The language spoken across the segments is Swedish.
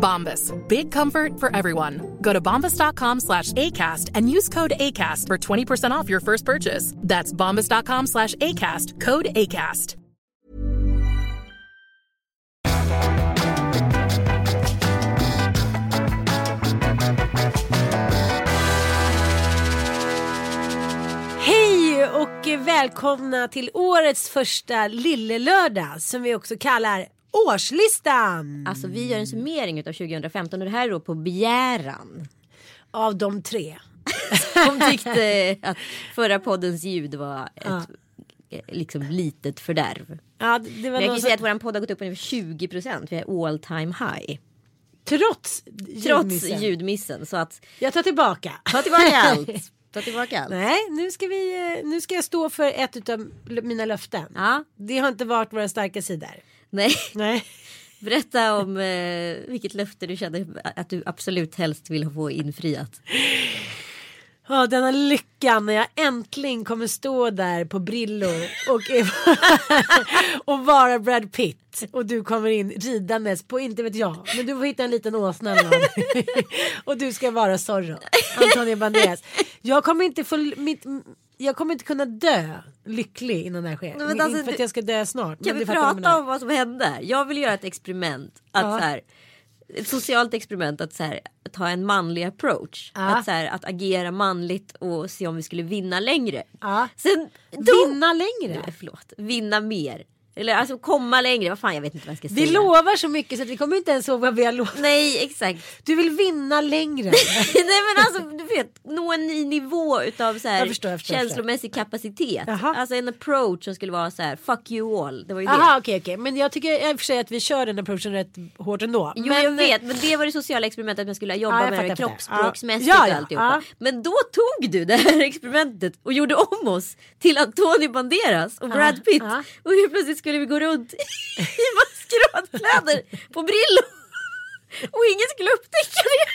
Bombas. Big comfort for everyone. Go to bombas.com slash ACAST and use code ACAST for 20% off your first purchase. That's bombas.com slash ACAST. Code ACAST. Hej och välkomna till årets första Lillelördag som vi också kallar Årslistan. Alltså vi gör en summering av 2015 och det här är då på begäran. Av de tre. Som tyckte att förra poddens ljud var ett Ja. eh, liksom litet fördärv. Ja, det var Men jag kan ju säga att vår podd har gått upp ungefär 20 procent. Vi är all time high. trots Trots ljudmissen. ljudmissen. Så att Jag tar tillbaka. ta tillbaka allt. Ta tillbaka allt. Nej, nu ska, vi, eh, nu ska jag stå för ett av mina löften. Ja, Det har inte varit våra starka sidor. Nej. Nej. Berätta om eh, vilket löfte du kände att du absolut helst vill få infriat. Ja, denna lyckan när jag äntligen kommer stå där på Brillo och, och vara Brad Pitt. Och du kommer in ridandes på, inte vet jag, men du får hitta en liten åsna eller. Och du ska vara Zorro, Antonio Banderas. Jag kommer inte få, mitt, jag kommer inte kunna dö lycklig innan det här sker. men inte alltså, för att jag ska dö snart. Kan men vi prata om vad som hände? Jag vill göra ett experiment. Att Ja. så här, ett socialt experiment att så här, ta en manlig approach. Ja. Att, så här, att agera manligt och se om vi skulle vinna längre. Ja. Sen då, Vinna längre. Nej, förlåt, vinna mer. Eller alltså komma längre. Vad fan jag vet inte vad jag ska Vi säga. lovar så mycket så att vi kommer inte ens ihåg vad vi har lovat. Nej exakt. Du vill vinna längre. Nej men alltså du vet nå en ny nivå utav så här, Jag förstår, jag förstår, känslomässig kapacitet. Jaha. Alltså en approach som skulle vara så här fuck you all. Det var ju det. Jaha okej okej men jag tycker i och för sig att vi kör den approachen rätt hårt ändå. Jo men, jag vet men det var det sociala experimentet att man skulle jobba Ja, med det kroppsspråksmässigt Ja, ja, och alltihopa. ja. Men då tog du det här experimentet och gjorde om oss till Antonio Banderas och Brad Pitt. Och plötsligt skulle vi gå runt i maskeradkläder på Brillo. Och ingen skulle upptäcka det.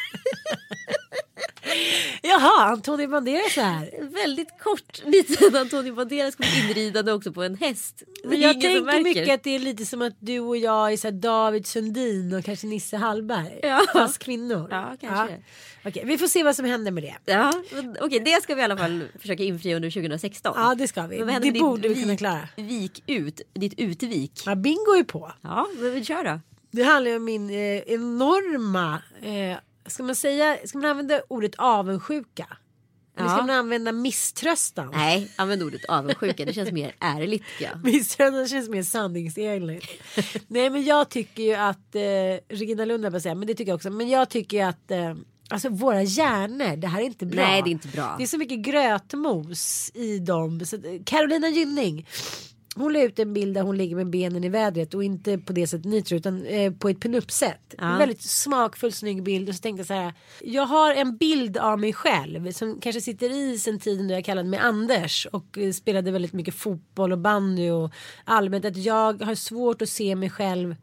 Jaha Antonio Banderas här. En väldigt kort liten Antonio Banderas kom inridande också på en häst. Men är jag tänker mycket att det är lite som att du och jag är så här David Sundin och kanske Nisse Hallberg. Ja. Fast kvinnor. Ja, kanske. Okej, vi får se vad som händer med det. Ja, okej det ska vi i alla fall försöka infria under 2016. Ja det ska vi. Det borde vi kunna klara. Vik ut, ditt utvik. Ja, bingo är på. Ja, men vi kör då. Det handlar om min eh, enorma, eh, ska man säga, ska man använda ordet avundsjuka? Eller ska Ja. man använda misströstan? Nej, använd ordet avundsjuka. Det känns mer ärligt jag. Misströstan känns mer sanningsenligt. Nej men jag tycker ju att, eh, Regina Lund jag säga, men det tycker jag också. Men jag tycker ju att eh, Alltså våra hjärnor, det här är inte bra. Nej, det är inte bra. Det är så mycket grötmos i dem. Så, eh, Carolina Gynning. Hon la ut en bild där hon ligger med benen i vädret och inte på det sättet ni tror utan eh, på ett pinup-sätt. En väldigt smakfull snygg bild och så tänkte jag så här. Jag har en bild av mig själv som kanske sitter i sen tiden då jag kallade mig Anders och eh, spelade väldigt mycket fotboll och bandy och allmänt att jag har svårt att se mig själv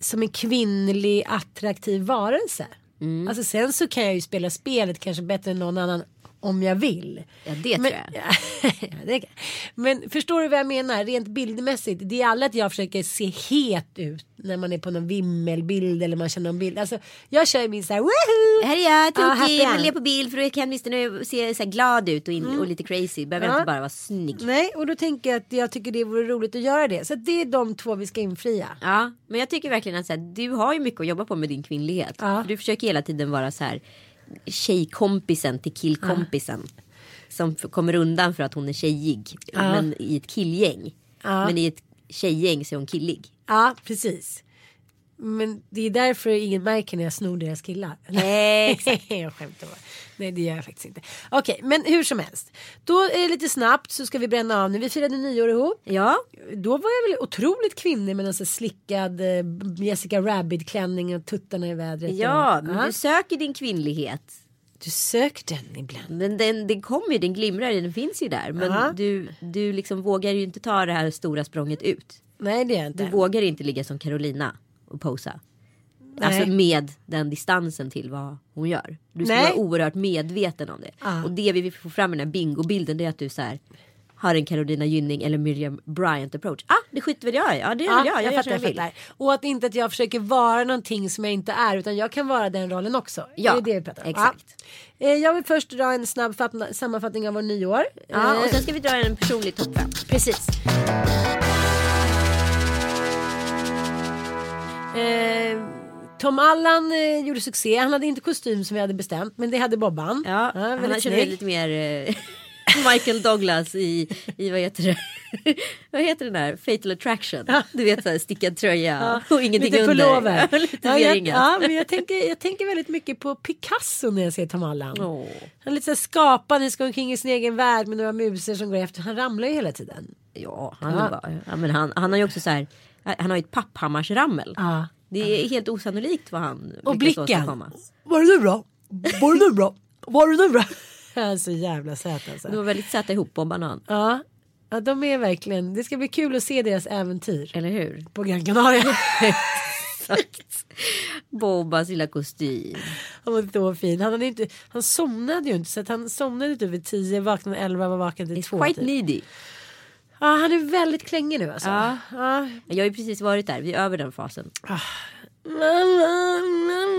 som en kvinnlig attraktiv varelse. Mm. Alltså sen så kan jag ju spela spelet kanske bättre än någon annan om jag vill. Ja, det Men, tror jag. Ja, det. Men förstår du vad jag menar? Rent bildmässigt. Det är alla att jag försöker se het ut när man är på någon vimmelbild eller man känner någon bild. Alltså, jag kör min så här woohoo! Här är jag, tokig, end. vill le på bild för då kan åtminstone se så glad ut och, in, och lite crazy. Behöver Ja. inte bara vara snygg. Nej, och då tänker jag att jag tycker det vore roligt att göra det. Så det är de två vi ska infria. Ja, men jag tycker verkligen att så här, du har ju mycket att jobba på med din kvinnlighet. Ja. Du försöker hela tiden vara så här tjejkompisen till killkompisen. Som f- kommer undan för att hon är tjejig. Men i ett killgäng. Ja. Men i ett tjejgäng så är hon killig. Ja, precis. Men det är därför ingen märker när jag snor deras killar. Exakt. jag skämtar bara. Nej det gör jag faktiskt inte. Okej men hur som helst. Då är det lite snabbt så ska vi bränna av nu. Vi firade nyår ihop. Ja, Då var jag väl otroligt kvinnlig med en sån slickad eh, Jessica Rabbit klänning och tuttarna i vädret. ja och, men Ja. du söker din kvinnlighet. du söker den ibland. Men den, den kommer ju, den glimrar den finns ju där. Men Ja. du, du liksom vågar ju inte ta det här stora språnget ut. Nej det gör jag Du inte. vågar inte ligga som Carolina och posa. Nej. Alltså med den distansen till vad hon gör. Du ska Nej. vara oerhört medveten om det. Ja. Och det vi vill få fram i den här bingobilden det är att du så här har en Carolina Gynning eller Miriam Bryant approach. Ah, det skiter väl jag i. Ja, det gör väl jag. Jag, jag fattar, jag vill. fattar. Och att inte att jag försöker vara någonting som jag inte är utan jag kan vara den rollen också. Ja, det är det vi pratar om. exakt. Ja. Eh, Jag vill först dra en snabb fatt- sammanfattning av vår nyår. Ja, Eh, och sen ska vi dra en personlig topp fem. Precis. Eh, Tom Allan eh, gjorde succé. Han hade inte kostym som vi hade bestämt men det hade Bobban. Ja, han har kört snygg. lite mer eh, Michael Douglas i, i vad heter det? vad heter den där? Fatal attraction. Du vet såhär stickad tröja och ingenting lite under. Ja, lite ja, jag, ja, men jag tänker, jag tänker väldigt mycket på Picasso när jag ser Tom Allan. Åh. Han är lite så här skapande, ska omkring i sin egen värld med några musor som går efter. Han ramlar ju hela tiden. Ja, han, Ja. Bara, ja, men han, han har ju också så här, han har ju ett papphammarsrammel. Ja. Det är helt osannolikt vad han Och blicken. Var det nu bra? Var det nu bra? Var det nu bra? Han är så jävla söt alltså. De var väldigt söta ihop Bob Banan. Ja. ja, de är verkligen. Det ska bli kul att se deras äventyr Eller hur? på Gran Canaria. Exakt. Bobbas lilla kostym. Han var så fin. Han, hade inte, han somnade ju inte så att han somnade typ vid tio, vaknade elva, var vaken till två. It's quite typ. needy. Ja, han är väldigt klängig nu alltså. Ja. Ja. Jag har ju precis varit där, vi är över den fasen. Ah.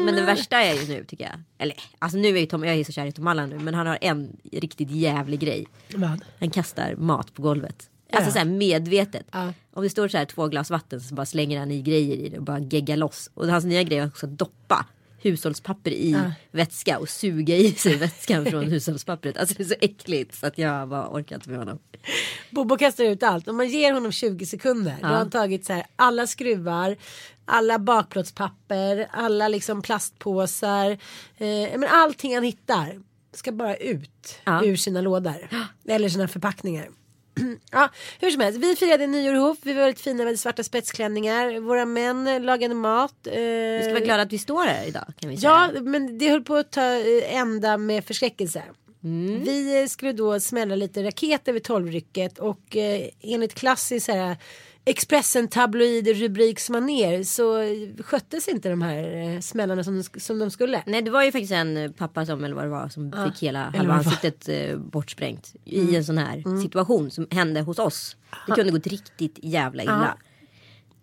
Men det värsta är ju nu tycker jag. Eller alltså nu är ju Tom, jag är så kär i Tom Allan nu. Men han har en riktigt jävlig grej. Vad? Han kastar mat på golvet. Alltså Ja. så här medvetet. Ja. Om det står så här två glas vatten så bara slänger han i grejer i det och bara geggar loss. Och hans nya grej är också att doppa hushållspapper i vätska och suga i sig vätskan från hushållspappret. Alltså det är så äckligt så att jag bara orkar inte med honom. Bobo kastar ut allt. Om man ger honom 20 sekunder. Då har han tagit så här, alla skruvar. Alla bakplåtspapper. Alla liksom plastpåsar. Eh, men allting han hittar. Ska bara ut Ja. ur sina lådor. Eller sina förpackningar. Ja, hur som helst. Vi firade nyår ihop. Vi var väldigt fina med svarta spetsklänningar. Våra män lagade mat. Eh, Vi ska vara glada att vi står här idag kan vi säga. Ja, men det höll på att ta eh, ända med förskräckelse. Mm. Vi skulle då smälla lite raketer vid tolvrycket och eh, enligt klassisk så här, Expressen tabloid rubriksmaner så sköttes inte de här eh, smällarna som, som de skulle. Nej det var ju faktiskt en eh, pappa som eller vad det var som fick hela halva ansiktet eh, bortsprängt. I en sån här situation som hände hos oss. Det kunde gått riktigt jävla illa.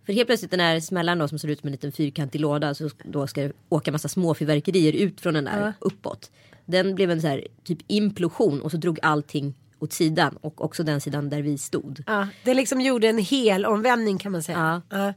För helt plötsligt den här smällan då som ser ut som en liten fyrkantig låda så då ska det åka massa små fyrverkerier ut från den där uppåt. Den blev en så här typ implosion och så drog allting åt sidan och också den sidan där vi stod. Ja, det liksom gjorde en hel omvändning kan man säga. Ja.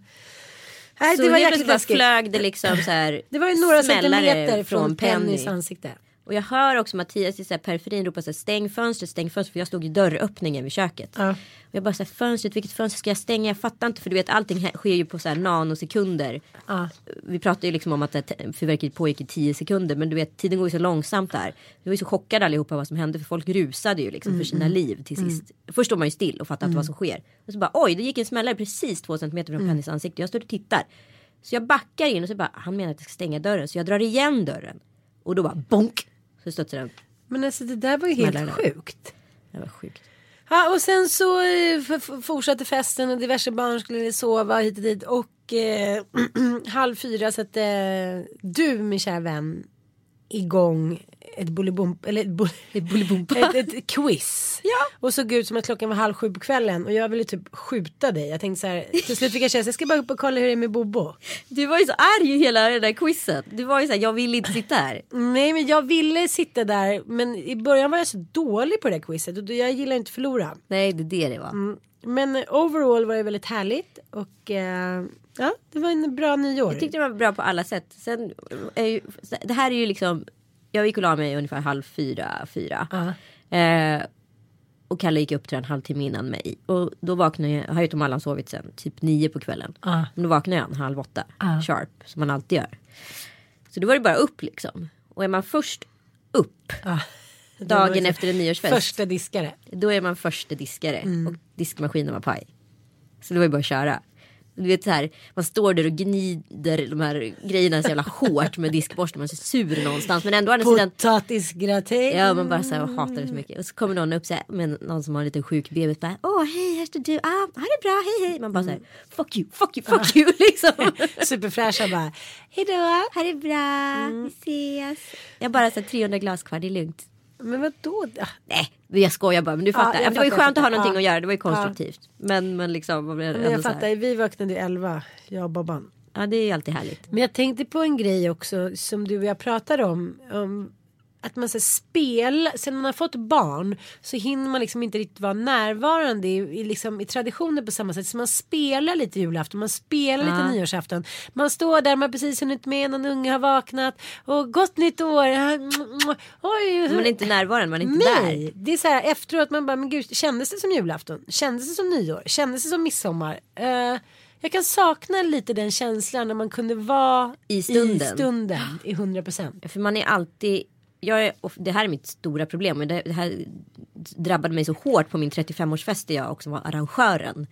Nej, så det var helt jäkligt läskigt. flög det liksom så här Det var ju några centimeter från Pennys ansikte. Och jag hör också Mattias i så här periferin ropa så här, stäng fönstret, stäng fönstret. För jag stod i dörröppningen vid köket. Ja. Och jag bara så här, fönstret, vilket fönster ska jag stänga? Jag fattar inte för du vet allting sker ju på så här nanosekunder. Ja. Vi pratade ju liksom om att fyrverkeriet pågick i tio sekunder. Men du vet tiden går ju så långsamt där. Vi var ju så chockade allihopa vad som hände. För folk rusade ju liksom för sina liv till sist. Först står man ju still och fattar inte vad som sker. Och så bara oj det gick en smällare precis två centimeter från Pennys ansikte. Jag står och tittar. Så jag backar in och så bara han menar att jag ska stänga dörren. Så jag drar igen dörren. Och då bara bonk. Så studsar den. Men alltså det där var ju helt Smällare. sjukt. Det var sjukt. Ja, och sen så eh, fortsatte festen och diverse barn skulle sova hit och dit. Och eh, halv fyra satte du min kära vän igång ett bolibomp, eller ett, bo, ett, ett quiz. Ja. Och såg ut som att klockan var halv sju på kvällen och jag ville typ skjuta dig. Jag tänkte så här, till slut fick jag känna, jag ska bara upp och kolla hur det är med Bobo. Du var ju så arg i hela det där quizet. Du var ju så här, jag vill inte sitta här. Nej men jag ville sitta där men i början var jag så dålig på det där quizet och jag gillar inte att förlora. Nej det är det det var. Mm. Men overall var det väldigt härligt och eh, ja, det var en bra nyår. Jag tyckte det var bra på alla sätt. Sen det här är ju liksom jag gick och la mig ungefär halv fyra, fyra. Uh. Eh, och Kalle gick upp till en halvtimme innan mig. Och då vaknade jag, har ju Tom Allan sovit sen typ nio på kvällen. Uh. Men då vaknade jag en halv åtta, uh. sharp, som man alltid gör. Så då var det bara upp liksom. Och är man först upp dagen liksom efter en nyårsfest. Första diskare. Då är man första diskare. Mm. Och diskmaskinen var paj. Så det var ju bara att köra. Du vet så här, man står där och gnider de här grejerna så jävla hårt med diskborsten. Man är så sur någonstans. Men ändå andra. Potatisgratäng. Ja man bara så här, hatar det så mycket. Och så kommer någon upp så här, med någon som har en liten sjuk bebis. Bara, Åh hej här står du. Ah, ha det bra hej hej. Man bara så här, fuck you fuck you fuck you liksom. Superfräscha bara. Hejdå. Ha det bra, vi ses. Jag bara så här, 300 glas kvar, det är lugnt. Men vadå? Ah, Nej, jag skojar bara. Men du fattar. jag det var ju skönt att ha någonting Ja. att göra. Det var ju konstruktivt. Men, men liksom. man blir Men jag fattar, vi vaknade ju elva, jag och Bobban. Ja, det är ju alltid härligt. Men jag tänkte på en grej också som du och jag pratade om. om att man så spel, sen man har fått barn så hinner man liksom inte riktigt vara närvarande i, i, liksom, i traditioner på samma sätt. Så man spelar lite julafton, man spelar lite Ja. nyårsafton. Man står där, man har precis hunnit med, någon unge har vaknat och gott nytt år. Oj, Man är inte närvarande, man är inte Nej, där. det är så här efteråt man bara, men gud, kändes det som julafton? Kändes det som nyår? Kändes det som midsommar? Eh, jag kan sakna lite den känslan när man kunde vara I stunden. i, stunden, i 100 procent. För man är alltid. Jag är, det här är mitt stora problem. och Det, det här drabbade mig så hårt på min 35-årsfest där jag också var arrangören.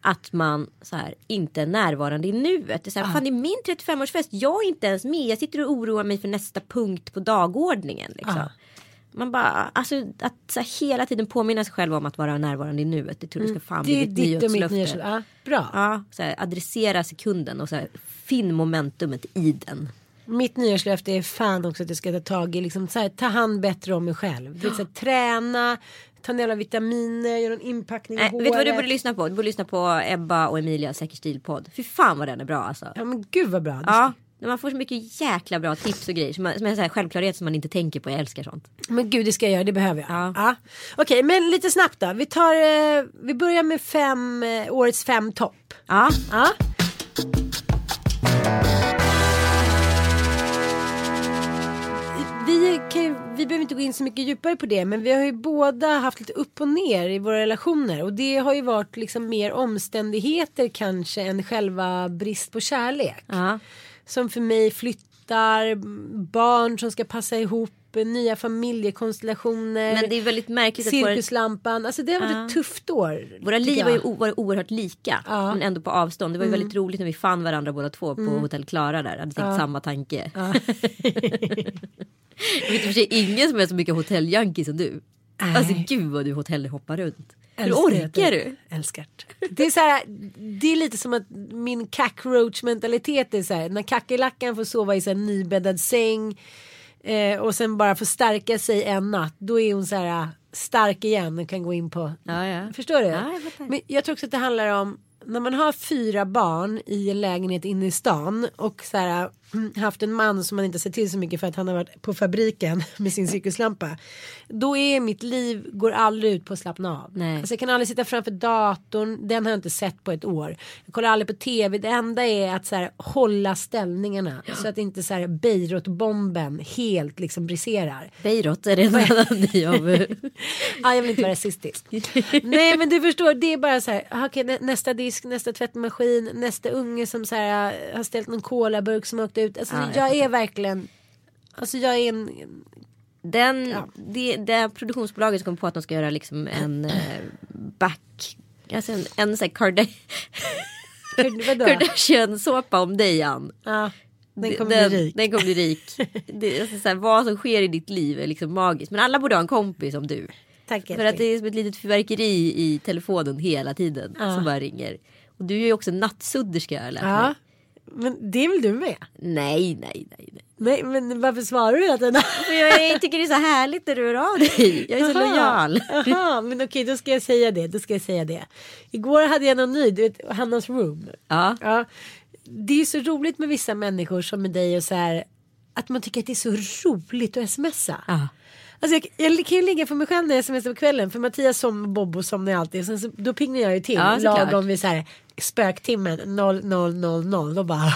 Att man så här, inte är närvarande i nuet. Det är, så här, fan, det är min 35-årsfest. Jag är inte ens med. Jag sitter och oroar mig för nästa punkt på dagordningen. Liksom. Man bara, alltså att så här, hela tiden påminna sig själv om att vara närvarande i nuet. Det tror jag ska fan bli ditt och mitt nyårslöfte. Ja, bra. Ja, så här, adressera sekunden och så här, finn momentumet i den. Mitt nyårslöfte är fan också att jag ska ta tag i, liksom, så här, ta hand bättre om mig själv. Här, träna, ta jävla vitaminer, göra en inpackning i håret. vet du vad du borde lyssna på? Du borde lyssna på Ebba och Emilia Säker stil-podd. Fy fan vad den är bra alltså. Ja men gud vad bra. Ja, man får så mycket jäkla bra tips och grejer som, man, som är så här självklarhet som man inte tänker på. Jag älskar sånt. Men gud det ska jag göra, det behöver jag. Ja. Ja. Okej men lite snabbt då. Vi, tar, eh, vi börjar med fem, eh, årets fem topp. Ja, Ja. Vi, ju, vi behöver inte gå in så mycket djupare på det men vi har ju båda haft lite upp och ner i våra relationer och det har ju varit liksom mer omständigheter kanske än själva brist på kärlek. ja. Som för mig flyttar, barn som ska passa ihop, nya familjekonstellationer. Men det är väldigt märkligt att våra, Cirkuslampan, alltså det har varit Ja. ett tufft år. våra liv har ju jag. varit oerhört lika. Ja. Mm. Men ändå på avstånd. Det var ju väldigt roligt när vi fann varandra båda två på hotell Klara där. Hade tänkt samma tanke. jag vet i och för sig ingen som är så mycket hotelljunkie som du. Alltså gud vad du hotellhoppar runt. Hur orkar du? Älskar det. Är så här, det är lite som att min cockroach mentalitet är så här, när kackerlackan får sova i här nybäddad säng eh, och sen bara får stärka sig en natt, då är hon så här stark igen och kan gå in på, Ja, ja. förstår du? Ja, jag. Men jag tror också att det handlar om när man har fyra barn i en lägenhet inne i stan och så här, haft en man som man inte sett till så mycket för att han har varit på fabriken med sin cirkuslampa. Då är mitt liv går aldrig ut på att slappna av. Nej. Alltså jag kan aldrig sitta framför datorn, den har jag inte sett på ett år. Jag kollar aldrig på tv, det enda är att så här, hålla ställningarna så att inte så här Beirut-bomben helt liksom briserar. Beirut är det en annan ny av... Ja, jag vill inte vara rasistisk. Nej men du förstår, det är bara så här, okej, nä- nästa disk, nästa tvättmaskin, nästa unge som så här, har ställt någon colaburk som åkt ut. Alltså Ja, jag jag, är verkligen, alltså jag är en, Den, det, det produktionsbolaget kom på att de ska göra liksom en eh, back, alltså en, en sån här? Kardashian-såpa om dig Ann. Ja, den kommer den, bli rik. Den kommer bli rik. det, alltså så här, vad som sker i ditt liv är liksom magiskt. Men alla borde ha en kompis som du. Tack För att det är som ett litet fyrverkeri i telefonen hela tiden. Ja. Som bara ringer. Och du är ju också nattsudderska har jag lärt Ja, mig. Men det är väl du med? Nej, nej, nej. nej. Nej, men varför svarar du hela tiden? Jag tycker det är så härligt när du hör av dig. Jag är så lojal. Jaha, men okej då ska jag säga det. Då ska jag säga det. Igår hade jag någon ny, du vet, Hannas room. Ja. Ja, det är så roligt med vissa människor som med dig och så här att man tycker att det är så roligt att smsa. Ja. Alltså jag, jag kan ju ligga för mig själv när jag smsar på kvällen för Mattias som Bobbo somnar alltid. Sen så, då pingnar jag ju till Ja, lagom vid så här spöktimmen 0000. Då bara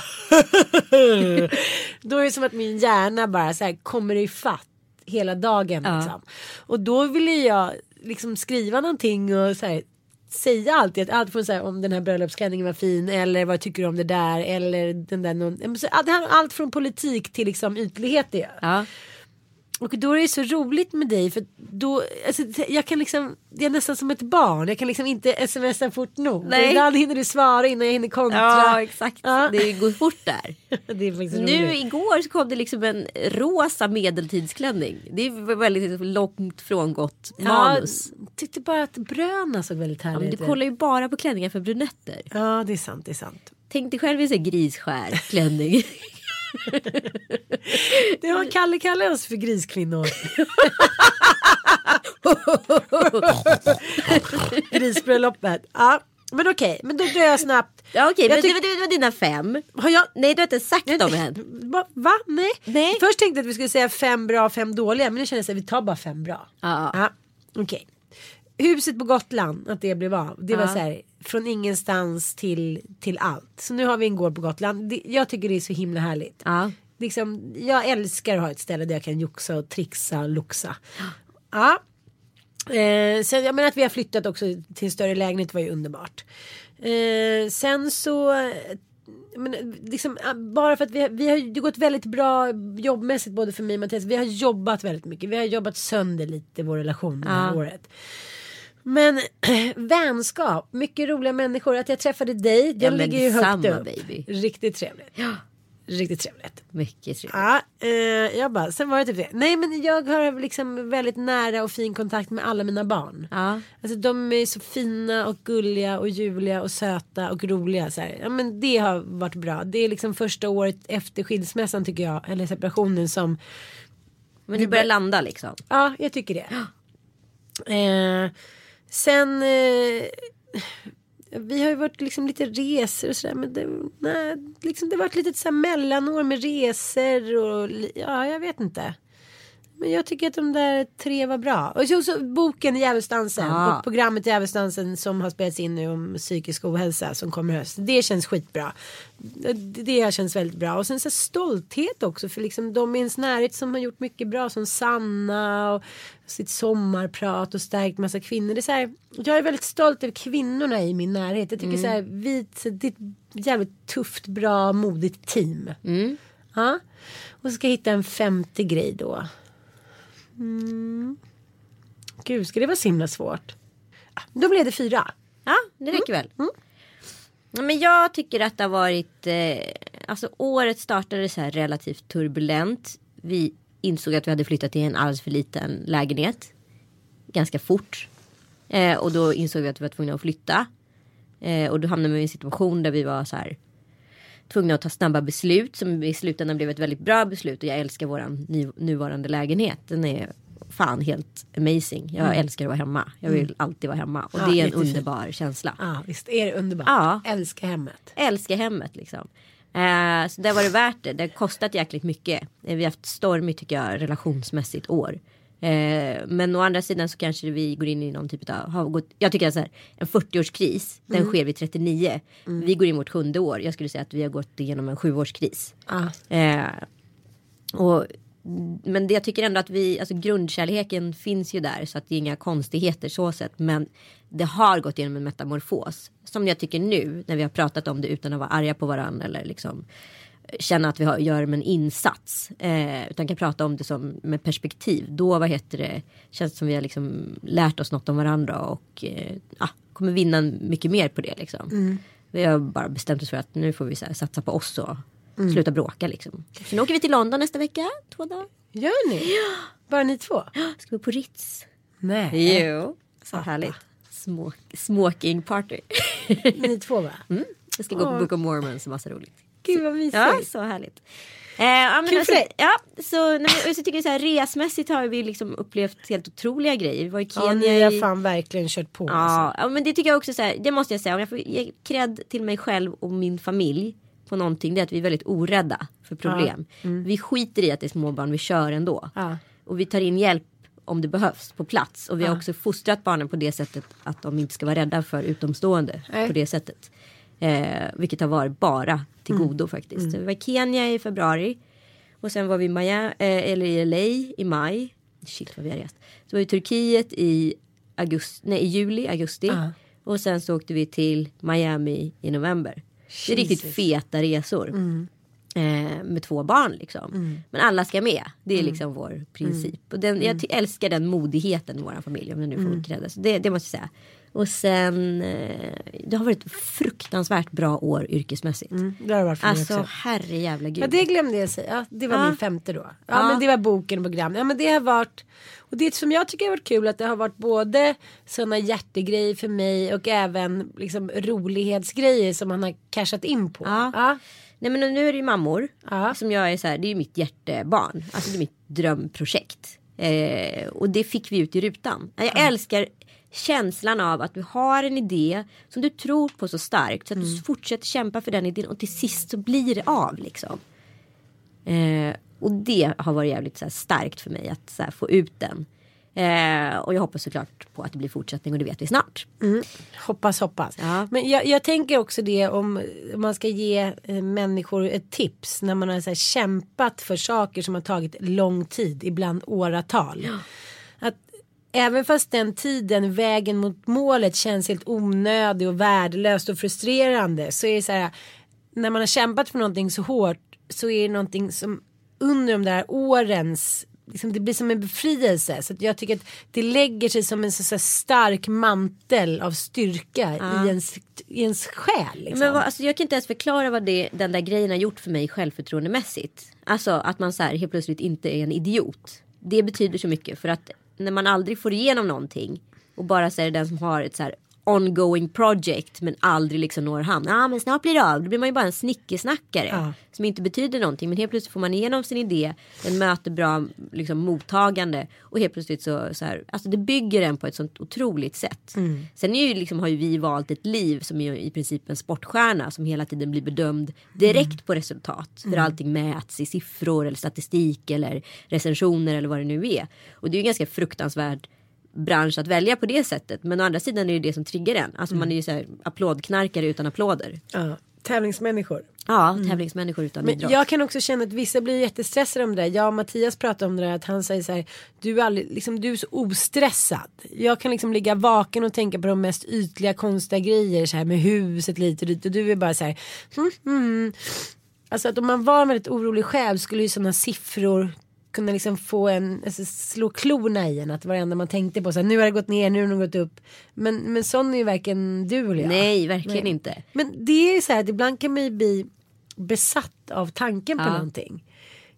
Då är det som att min hjärna bara så här kommer i fatt hela dagen. Ja. Liksom. Och då vill ju jag liksom skriva någonting och så här, säga alltid allt från så här, om den här bröllopsklänningen var fin eller vad tycker du om det där eller den där någon, allt från politik till liksom ytligheter. Ja. Och då är det så roligt med dig för då, alltså, jag kan liksom, det är nästan som ett barn. Jag kan liksom inte smsa fort nog. Nej. Ibland hinner du svara innan jag hinner kontra. Ja exakt, Ja. det går fort där. det är faktiskt Nu igår så kom det liksom en rosa medeltidsklänning. Det är väldigt långt frångått manus. Ja, tyckte bara att bröna såg väldigt Ja, men härligt du ut. kollar ju bara på klänningar för brunetter. Ja det är sant, det är sant. Tänk dig själv i en grisskär klänning. Det har Kalle kallar oss för griskvinnor. Grisbröllopet. Ja, men okej, men då drar jag snabbt. Ja, Okej, men Jag det, var, det var dina fem. Har jag... Nej du har inte sagt dem än. Va? Va? Nej. Nej. Först tänkte jag att vi skulle säga fem bra, fem dåliga. Men nu känner jag att vi tar bara fem bra. Ja. Ja, Okej. Huset på Gotland, att det blev av. Det var Ja. så här, från ingenstans till, till allt. Så nu har vi en gård på Gotland. Det, jag tycker det är så himla härligt. Ja. Liksom, jag älskar att ha ett ställe där jag kan joxa och trixa och loxa. Ja. Eh, sen, jag menar att vi har flyttat också till en större lägenhet var ju underbart. Eh, sen så men, liksom, bara för att vi, har- vi har ju gått väldigt bra jobbmässigt både för mig och Mattias. Vi har jobbat väldigt mycket. Vi har jobbat sönder lite vår relation det här Ja. året. Men vänskap, mycket roliga människor. Att jag träffade dig, den Ja, ligger ju högt detsamma, upp. baby. Riktigt trevligt. Riktigt trevligt. Mycket trevligt. Ja, eh, jag bara, sen var det typ det. Nej men jag har liksom väldigt nära och fin kontakt med alla mina barn. Ja. Alltså de är så fina och gulliga och ljuvliga och söta och roliga. Så här. Ja, men det har varit bra. Det är liksom första året efter skilsmässan tycker jag, eller separationen som, Men du börjar landa liksom. ja jag tycker det. Eh, sen, eh, vi har ju varit liksom lite resor och sådär men det, nej, liksom det har varit lite så här mellanår med resor och ja jag vet inte. Men jag tycker att de där tre var bra. Och så, så boken Djävulsdansen, Ja. och programmet Djävulsdansen som har spelats in nu om psykisk ohälsa som kommer i höst. Det känns skitbra. Det, känns väldigt bra. Och sen så stolthet också för liksom de i ens närhet som har gjort mycket bra som Sanna och sitt sommarprat och stärkt massa kvinnor. Det är så här, jag är väldigt stolt över kvinnorna i min närhet. Jag tycker så här, vi, det är ett jävligt tufft, bra, modigt team. Ja. Och så ska jag hitta en femte grej då. Mm. Gud, ska det vara så himla svårt? Ah, Då blev det fyra. Ja, det räcker väl. Ja, men jag tycker att det har varit, eh, alltså året startade så här relativt turbulent. Vi insåg att vi hade flyttat till en alldeles för liten lägenhet. Ganska fort. Eh, och då insåg vi att vi var tvungna att flytta. Eh, och då hamnade vi i en situation där vi var så här tvungna att ta snabba beslut som i slutändan blev ett väldigt bra beslut och jag älskar våran nuvarande lägenhet. Den är fan helt amazing. Jag älskar att vara hemma. Jag vill alltid vara hemma och Ja, det är en jättefint. underbar känsla. Ja, visst är det underbart. Ja. Älskar hemmet. Älskar hemmet liksom. Eh, så det var det värt det. Det har kostat jäkligt mycket. Eh, Vi har haft stormigt tycker jag relationsmässigt år. Eh, men å andra sidan så kanske vi går in i någon typ av, har gått, jag tycker att så här, en 40-årskris, den sker vid 39. Vi går in vårt sjunde år. Jag skulle säga att vi har gått igenom en sjuårskris. Ja. Eh, och, men det, jag tycker ändå att vi, alltså grundkärleken finns ju där så att det är inga konstigheter så sett. Men det har gått igenom en metamorfos. Som jag tycker nu när vi har pratat om det utan att vara arga på varandra eller liksom känna att vi har, gör en insats. Eh, utan kan prata om det som med perspektiv. Då vad heter det, känns det som vi har liksom lärt oss något om varandra och eh, ah, kommer vinna mycket mer på det liksom. Vi har bara bestämt oss för att nu får vi här, satsa på oss och sluta bråka liksom. Så nu åker vi till London nästa vecka, två dagar. Gör ni? Bara ni två? Ska vi på Ritz. Nej. Jo, så härligt. Smoke, smoking party. Ni två va? Mm. Jag ska gå på Book of Mormons, massa roligt. Gud vad mysigt. Ja, så härligt. Eh, ja, men Kul alltså, för dig. Ja, så, nej, men, så tycker jag så här, resmässigt har vi liksom upplevt helt otroliga grejer. Vi var i Ja, Kenya ni har i... fan verkligen kört på. alltså. Ja, ja, men det tycker jag också så här, det måste jag säga. Om jag får ge cred till mig själv och min familj på någonting. Det är att vi är väldigt orädda för problem. Vi skiter i att det är småbarn, vi kör ändå. Ja. Och vi tar in hjälp om det behövs på plats. Och vi har också fostrat barnen på det sättet att de inte ska vara rädda för utomstående Nej. på det sättet. Eh, vilket har varit bara till godo faktiskt. Vi var i Kenya i februari. Och sen var vi i, Miami, eh, eller i LA i maj. Shit vad vi har rest. Så var vi i Turkiet i augusti, nej, i juli, augusti. Ja. Och sen så åkte vi till Miami i november. Det är riktigt Jesus. feta resor. Eh, med två barn liksom. Men alla ska med. Det är liksom vår princip. Och den, jag älskar den modigheten i vår familj. Om jag nu får credda. Så det, det måste jag säga. Och sen. Eh, det har varit fruktansvärt bra år yrkesmässigt. Det har varit för Alltså också. herre jävla gud. Ja det glömde jag säga. Ja, det var Ja. min femte då. Ja, Ja. men det var boken och program. Ja men det har varit. Och det som jag tycker har varit kul att det har varit både sådana hjärtegrejer för mig och även liksom rolighetsgrejer som man har cashat in på. Ja. Ja. Nej men nu är det ju mammor. Som jag är så här, det är ju mitt hjärtebarn. Alltså det är mitt drömprojekt. Eh, och det fick vi ut i rutan. Jag älskar känslan av att du har en idé som du tror på så starkt. Så att du fortsätter kämpa för den idén och till sist så blir det av liksom. Eh, och det har varit jävligt så här, starkt för mig att här, få ut den. Eh, och jag hoppas såklart på att det blir fortsättning och det vet vi snart. Hoppas hoppas. Ja. Men jag, jag tänker också det om man ska ge eh, människor ett tips när man har här, kämpat för saker som har tagit lång tid, ibland åratal. Att även fast den tiden, vägen mot målet känns helt onödig och värdelöst och frustrerande så är det så här när man har kämpat för någonting så hårt så är det någonting som under de där årens Liksom det blir som en befrielse. Så att jag tycker att det lägger sig som en så, så stark mantel av styrka i, ens, i ens själ. Liksom. Men vad, alltså, jag kan inte ens förklara vad det, den där grejen har gjort för mig självförtroendemässigt. Alltså att man så här, helt plötsligt inte är en idiot. Det betyder så mycket för att när man aldrig får igenom någonting och bara så är det den som har ett så här ongoing project men aldrig liksom når hamn. Ja ah, men snart blir det av. Då blir man ju bara en snickesnackare. Ja. Som inte betyder någonting. Men helt plötsligt får man igenom sin idé. Den möter bra liksom, mottagande. Och helt plötsligt så, så här. Alltså det bygger en på ett sånt otroligt sätt. Sen är ju, liksom, har ju vi valt ett liv som är i princip en sportstjärna. Som hela tiden blir bedömd direkt på resultat. För allting mäts i siffror eller statistik eller recensioner eller vad det nu är. Och det är ju ganska fruktansvärt bransch att välja på det sättet. Men å andra sidan är det det som triggar en. Alltså man är ju så här applådknarkare utan applåder. ja, tävlingsmänniskor. Ja, tävlingsmänniskor utan Men idrott. jag kan också känna att vissa blir jättestressade om det där. Jag och Mattias pratar om det där att han säger så här. Du är, aldrig, liksom, du är så ostressad. Jag kan liksom ligga vaken och tänka på de mest ytliga konstiga grejer så här med huset lite och dit och du är bara så här. Hmm, hmm. Alltså att om man var en väldigt orolig själ skulle ju sådana siffror kunna liksom få en, alltså slå klorna i en att varenda man tänkte på så här, nu har det gått ner, nu har det gått upp. Men, men sån är ju varken du eller jag. Nej, verkligen Nej. inte. Men det är så här att ibland kan man ju bli besatt av tanken på Ja. någonting.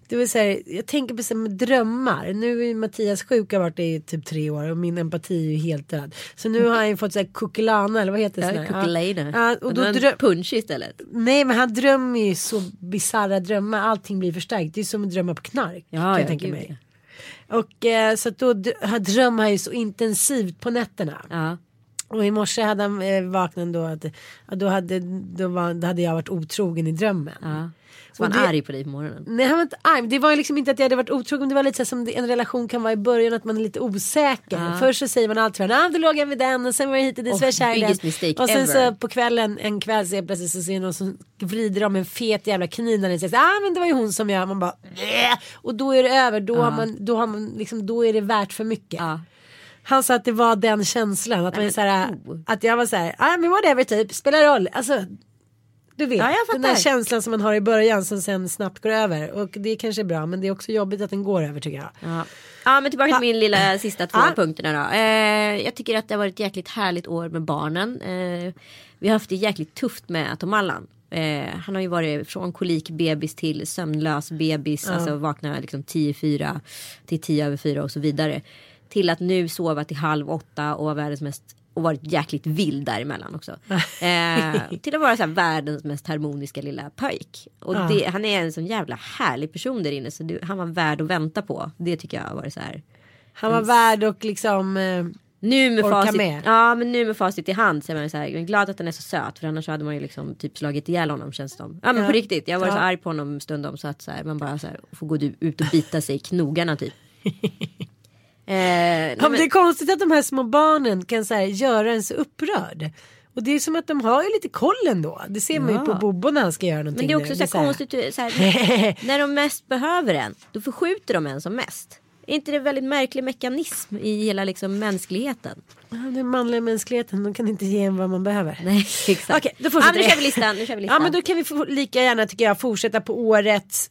Det vill säga, jag tänker på så här med drömmar. Nu är Mattias sjuk har varit det i typ tre år och min empati är ju helt död. Så nu har han ju fått så här kukulana eller vad heter det? Ja, kukulejna. Ja, och då dröm... punch istället. Nej men han drömmer ju så bisarra drömmar. Allting blir förstärkt. Det är som att drömma på knark. Ja, kan jag ja, tänka gud, mig. Och eh, så att då han drömmer han ju så intensivt på nätterna. Ja. Och i morse hade han eh, vaknat då att ja, då, hade, då, var, då hade jag varit otrogen i drömmen. ja. Så var han det- arg på dig på morgonen. Nej han var inte arg. Det var ju liksom inte att jag hade varit otrogen. Det var lite så som en relation kan vara i början. Att man är lite osäker. Ja. Först så säger man alltid ah, då låg jag med den och sen var jag hit och dit så var jag Oh, kär i den. Och sen ever. så på kvällen en kväll så plötsligt så ser någon som vrider om en fet jävla kanin. Och säger så, ah men det var ju hon som jag. Man bara "Bleh." Och då är det över. Då har man, då har man liksom, då är det värt för mycket. Ja. Han sa att det var den känslan. Att, man är men, så här, oh. att jag var så här, ah, men whatever typ, spelar roll. Alltså, du vet, Ja, den där känslan som man har i början som sen snabbt går över. Och det kanske är bra men det är också jobbigt att den går över tycker jag. Ja. ja men tillbaka till min lilla sista två Ja. punkterna då. Eh, jag tycker att det har varit ett jäkligt härligt år med barnen. Eh, vi har haft det jäkligt tufft med Tom Allan. Eh, han har ju varit från kolikbebis till sömnlös bebis. Alltså vakna liksom 10-4 till 10 över 4 och så vidare. Till att nu sova till halv åtta och vara världens mest och varit jäkligt vild däremellan också. Eh, till att vara så här, världens mest harmoniska lilla pojk. Och Ja. det, han är en sån jävla härlig person där inne. Så det, han var värd att vänta på. Det tycker jag har varit så här. Han var värd och liksom eh, Nu med, Orka facit, med. ja, men nu med facit i hand så är man så här, jag är glad att han är så söt. För annars hade man ju liksom typ slagit ihjäl honom känns det som. Ja men Ja. på riktigt. Jag var Ja. så arg på honom stundom så att så här, man bara så här, får gå ut och bita sig i knogarna typ. eh, Ja, men det är konstigt att de här små barnen kan så här, göra en så upprörd. Och det är som att de har ju lite koll ändå. Det ser man ju Ja. på Bobo när han ska göra någonting. Men det är också nu. så här konstigt, så här, när de mest behöver en, då förskjuter de en som mest. Är inte det en väldigt märklig mekanism i hela liksom mänskligheten? Ja, Den manliga mänskligheten, de kan inte ge en vad man behöver. Nej exakt. Okej, då ja, fortsätter nu vi. kör vi listan. Nu kör vi listan. Ja men då kan vi lika gärna tycker jag fortsätta på årets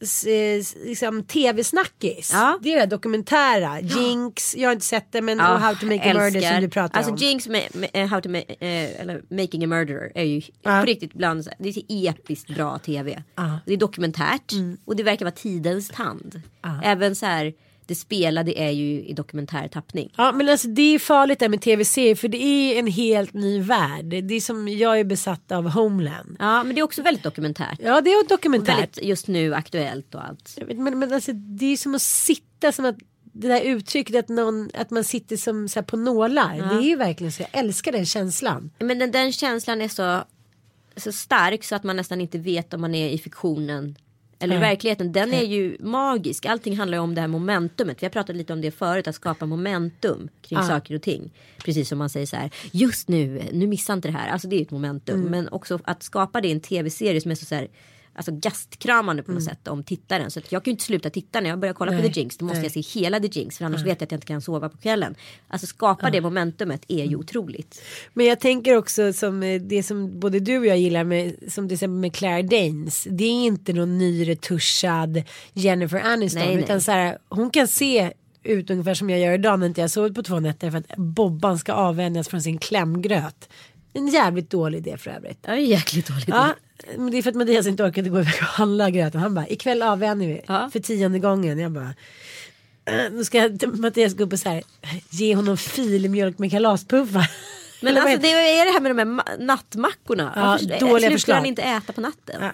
liksom, tv-snackis. Ja. Det är det dokumentära. Jinx, jag har inte sett det men Ja, How to make a murder som du pratar alltså, om. Jinx, med, eh, how to ma- eh, eller Making a murderer är ju Ja. på riktigt bland det är episkt bra tv. Ja. Mm. Det är dokumentärt och det verkar vara tidens tand. Även så här det spelade är ju i dokumentär tappning. Ja men alltså det är farligt där med tv-serier för det är en helt ny värld. Det är som jag är besatt av Homeland. Ja men det är också väldigt dokumentärt. Ja det är Och dokumentärt. väldigt just nu aktuellt och allt. Vet, Men, men alltså, det är som att sitta som att det där uttrycket att, någon, att man sitter som så på nålar. Det är ju verkligen så. Jag älskar den känslan. Men den, den känslan är så, så stark så att man nästan inte vet om man är i fiktionen eller i verkligheten. Den är ju magisk. Allting handlar ju om det här momentumet. Vi har pratat lite om det förut. Att skapa momentum kring saker och ting. Precis som man säger så här. Just nu, nu missa inte det här. Alltså det är ju ett momentum. Men också att skapa det i en tv-serie som är så, så här. Alltså gastkramande på något sätt om tittaren. Så jag kan ju inte sluta titta när jag börjar kolla på Nej, The Jinx. Då måste nej. jag se hela The Jinx. För annars vet jag att jag inte kan sova på kvällen. Alltså skapa det momentumet är ju otroligt. Men jag tänker också som eh, det som både du och jag gillar med som till exempel med Claire Danes. Det är inte någon nyretuschad Jennifer Aniston. Nej. Utan så här, hon kan se ut ungefär som jag gör idag när inte jag sovit på två nätter för att Bobban ska avvänjas från sin klämgröt. En jävligt dålig idé för övrigt. Ja, jäkligt dåligt. Ja, men det är för att Mattias inte orkade gå iväg och handla gröten. Han bara, ikväll avvänjer vi Ja. för tionde gången. Jag bara, "Äh, då ska Mattias gå upp och så här, ge honom filmjölk med kalaspuffar. Men alltså det är det här med de här ma- nattmackorna. Ja, Varför dåliga slutar förslag. han inte äta på natten? Ja.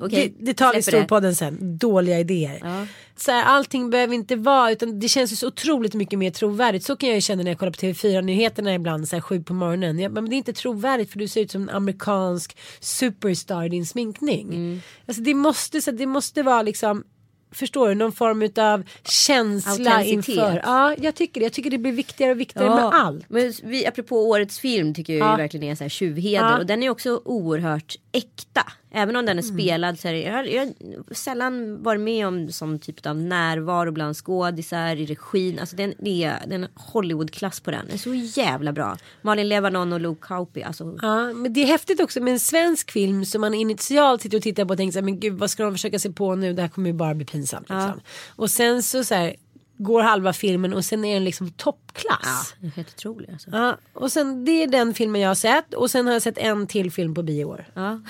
Okej, det, det tar vi storpodden sen. Dåliga idéer. Ja. Så här, allting behöver inte vara utan det känns ju så otroligt mycket mer trovärdigt. Så kan jag ju känna när jag kollar på TV4 nyheterna ibland så här sju på morgonen. Jag, men det är inte trovärdigt för du ser ut som en amerikansk superstar i din sminkning. Mm. Alltså det måste, så här, det måste vara liksom Förstår du? Någon form av känsla inför. Ja, jag tycker det. Jag tycker det blir viktigare och viktigare med allt. Men vi, apropå årets film tycker jag Ja. verkligen är så här tjuvheder. Ja. Och den är också oerhört äkta. Även om den är Mm. spelad så är det, jag, har- jag har sällan varit med om sån typ av närvaro bland skådisar i regin. Alltså den är, den är Hollywoodklass på den. Den är så jävla bra. Malin Levanon och Luke Kauppi. Alltså, Ja, men det är häftigt också med en svensk film som man initialt sitter och tittar på och tänker så här, men gud vad ska de försöka se på nu, det här kommer ju bara bli pinsamt. Liksom. Och sen så, så här, går halva filmen och sen är den liksom toppklass. är helt otrolig. Alltså. Ja, och sen det är den filmen jag har sett och sen har jag sett en till film på bio år. Ja.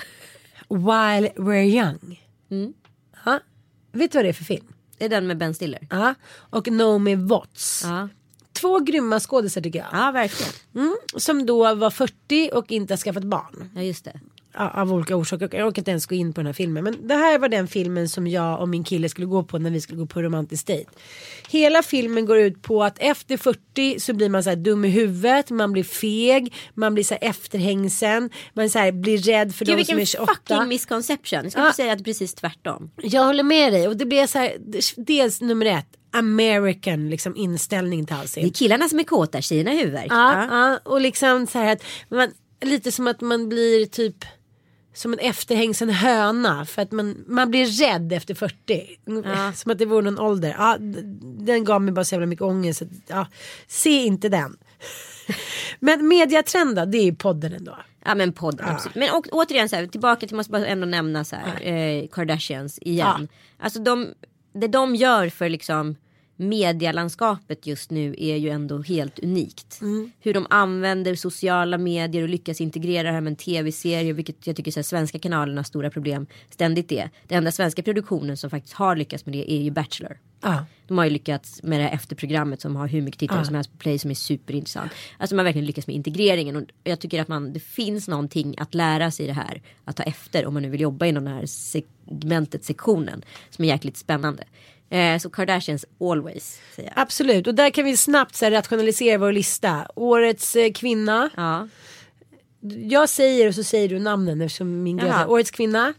While We're Young. Ja. Vet du vad det är för film? Det är den med Ben Stiller. Ja. Och Naomi Watts. Ja, Två grymma skådisar tycker jag. ja verkligen. Mm, som då var 40 och inte har skaffat barn. Ja just det. Ja, av olika orsaker. Jag orkar inte ens gå in på den här filmen. Men det här var den filmen som jag och min kille skulle gå på när vi skulle gå på romantisk dejt. Hela filmen går ut på att efter 40 så blir man så här dum i huvudet, man blir feg, man blir så här efterhängsen, man så här blir rädd för Gud de som vilken är 28. fucking misconception. Jag ska Ja. säga att det är precis tvärtom. Jag håller med dig och det blir så här, dels nummer ett, American liksom inställning till Det är allting. killarna som är kåta, tjejerna är huvudvärk. Ja, ja, och liksom så här att man, lite som att man blir typ som en efterhängsen höna för att man, man blir rädd efter 40. Som att det vore någon ålder. Ja, den gav mig bara så jävla mycket ångest. att, Ja, se inte den. Men mediatrenda det är ju podden ändå. Ja men podden absolut. Men och, återigen så här, tillbaka till, måste bara ändå nämna så här, eh, Kardashians igen. Alltså de, det de gör för liksom medielandskapet just nu är ju ändå helt unikt. Hur de använder sociala medier och lyckas integrera det här med en tv-serie. Vilket jag tycker så här, svenska kanalernas stora problem ständigt är. Den enda svenska produktionen som faktiskt har lyckats med det är ju Bachelor. Ja. De har ju lyckats med det här efterprogrammet som har hur mycket tittare som helst på play som är superintressant. Alltså man har verkligen lyckats med integreringen och jag tycker att man, det finns någonting att lära sig i det här. Att ta efter om man nu vill jobba inom det här segmentet, sektionen. Som är jäkligt spännande. Eh, så Kardashians always säger jag. Absolut och där kan vi snabbt så här, rationalisera vår lista. Årets eh, kvinna. Ja. Jag säger och så säger du namnen eftersom min gud. Årets kvinna.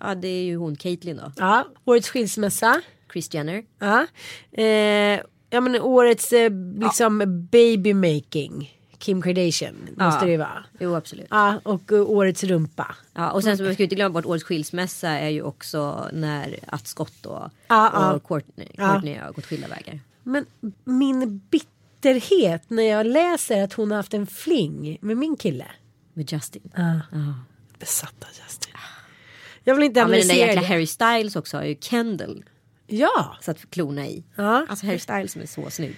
ja, det är ju hon Caitlyn då. Ja. Årets skilsmässa. Chris Jenner. Ja. Eh, ja men årets eh, liksom baby making. Kim Kardashian måste Ja. det ju vara. Jo absolut. Ja och uh, årets rumpa. Ja, och sen så man ska inte glömma bort årets skilsmässa är ju också när Att Scott och, Ja, ja. och Courtney, Ja. Courtney har gått skilda vägar. Men min bitterhet när jag läser att hon har haft en fling med min kille. Med Justin. Ja. Besatt av Justin. Jag vill inte Ja, men den där analysera jäkla. Harry Styles också har ju Kendall Ja. satt klorna i. Ja. Alltså Harry Styles som är så snygg.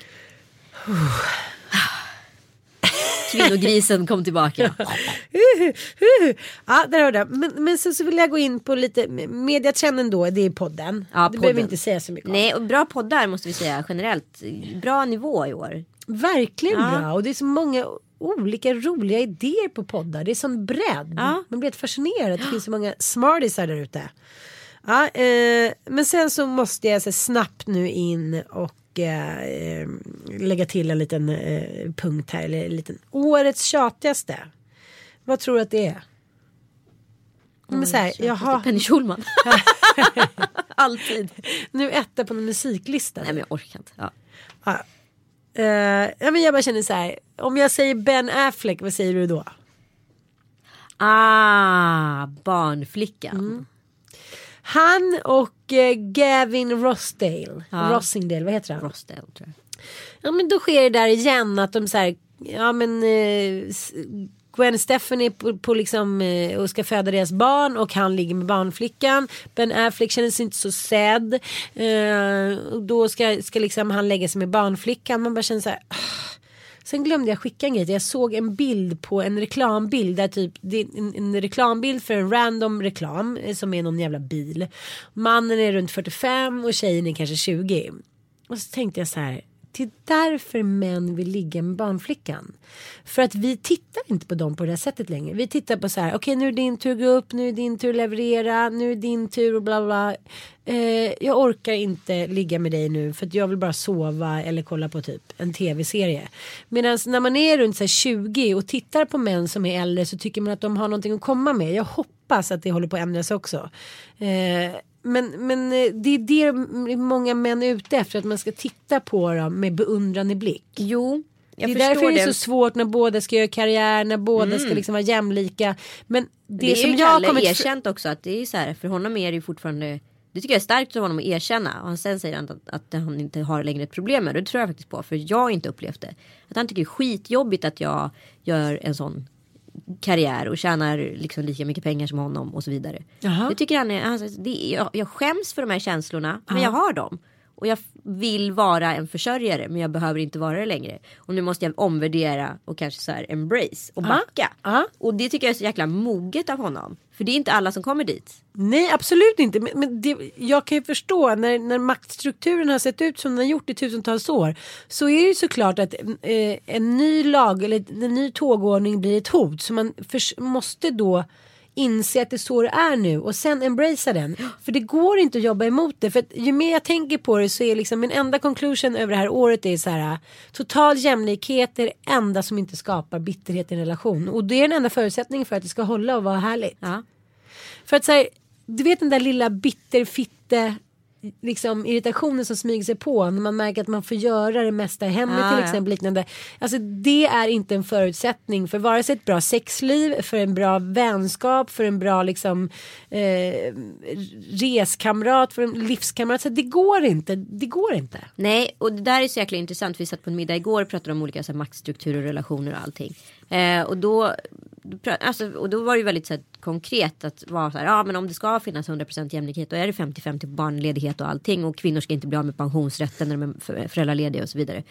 Kvinnogrisen kom tillbaka. ja, där hörde jag. Men, men så, så vill jag gå in på lite mediatrenden då. Det är podden. Ja, det behöver vi podden. inte säga så mycket om. Nej, och bra poddar måste vi säga generellt. Bra nivå i år. Verkligen Ja. bra. Och det är så många olika roliga idéer på poddar. Det är sån bredd. Ja. Man blir helt fascinerad. Det finns så många smartisar där ute. Ja, eh, men sen så måste jag så snabbt nu in och eh, eh, lägga till en liten eh, punkt här. Eller en liten, årets tjatigaste. Vad tror du att det är? Men så här, jag har Penny Schulman. Alltid. nu etta på en musiklista. Nej men jag orkar inte. Ja. Ja. Eh, ja, men jag bara känner så här. Om jag säger Ben Affleck, vad säger du då? Ah, barnflickan. Mm. Han och Gavin Rossdale. Ja. Rossingdale, vad heter han? Rosdale tror jag. Ja men då sker det där igen att de så här, ja men eh, Gwen Stefani är på, på liksom eh, och ska föda deras barn och han ligger med barnflickan. Ben Affleck känner sig inte så sedd. Eh, och då ska, ska liksom han lägga sig med barnflickan. Man bara känner så här. "Ah." Sen glömde jag skicka en grej. Jag såg en bild på en reklambild där typ det är en, en reklambild för en random reklam eh, som är någon jävla bil. Mannen är runt 45 och tjejen är kanske 20. Och så tänkte jag så här. Det är därför män vill ligga med barnflickan. För att vi tittar inte på dem på det här sättet längre. Vi tittar på så här. Okej nu är din tur att gå upp. Nu är din tur att leverera. Nu är din tur och bla bla. Eh, jag orkar inte ligga med dig nu. För att jag vill bara sova eller kolla på typ en tv-serie. Medan när man är runt så här 20 och tittar på män som är äldre så tycker man att de har någonting att komma med. Jag hoppas att det håller på att ändras också. Eh, men, men eh, det är det många män är ute efter. Att man ska titta på dem med beundrande blick. Jo, jag det är därför det det. är så svårt när båda ska göra karriär, när båda ska liksom vara jämlika. Men det, Det, är som ju jag Kalle kommit erkänt också att det är så här för honom är det ju fortfarande det tycker jag är starkt av honom att erkänna. Och sen säger han att, att han inte har längre ett problem med det. Det tror jag faktiskt på. För jag har inte upplevt det. Att han tycker det är skitjobbigt att jag gör en sån karriär och tjänar liksom lika mycket pengar som honom och så vidare. Jaha. Det tycker han är, alltså, det jag, jag skäms för de här känslorna men jag har dem. Och jag vill vara en försörjare men jag behöver inte vara det längre. Och nu måste jag omvärdera och kanske så här embrace och backa. Ja. Och det tycker jag är så jäkla moget av honom. För det är inte alla som kommer dit. Nej absolut inte. Men, men det, jag kan ju förstå när, när maktstrukturen har sett ut som den har gjort i tusentals år. Så är det ju såklart att eh, en ny lag eller en ny tågordning blir ett hot. Så man förs- måste då inse att det är så det är nu och sen embracea den. För det går inte att jobba emot det. För ju mer jag tänker på det så är liksom min enda conclusion över det här året är så här. Total jämlikhet är det enda som inte skapar bitterhet i en relation. Och det är den enda förutsättningen för att det ska hålla och vara härligt. Ja. För att säga, du vet den där lilla bitterfitte liksom irritationen som smyger sig på när man märker att man får göra det mesta i hemmet Ja, till ja. exempel liknande. Alltså det är inte en förutsättning för vare sig ett bra sexliv, för en bra vänskap, för en bra liksom eh, reskamrat, för en livskamrat. Så det går inte, det går inte. Nej, och det där är så jäkla intressant. Vi satt på en middag igår och pratade om olika så här, maktstrukturer och relationer och allting. Eh, och, då, alltså, och då var det ju väldigt så här, konkret att vara så här, ja men om det ska finnas 100% jämlikhet då är det 50-50 på barnledighet och allting. Och kvinnor ska inte bli av med pensionsrätten när de är för- föräldralediga och så vidare.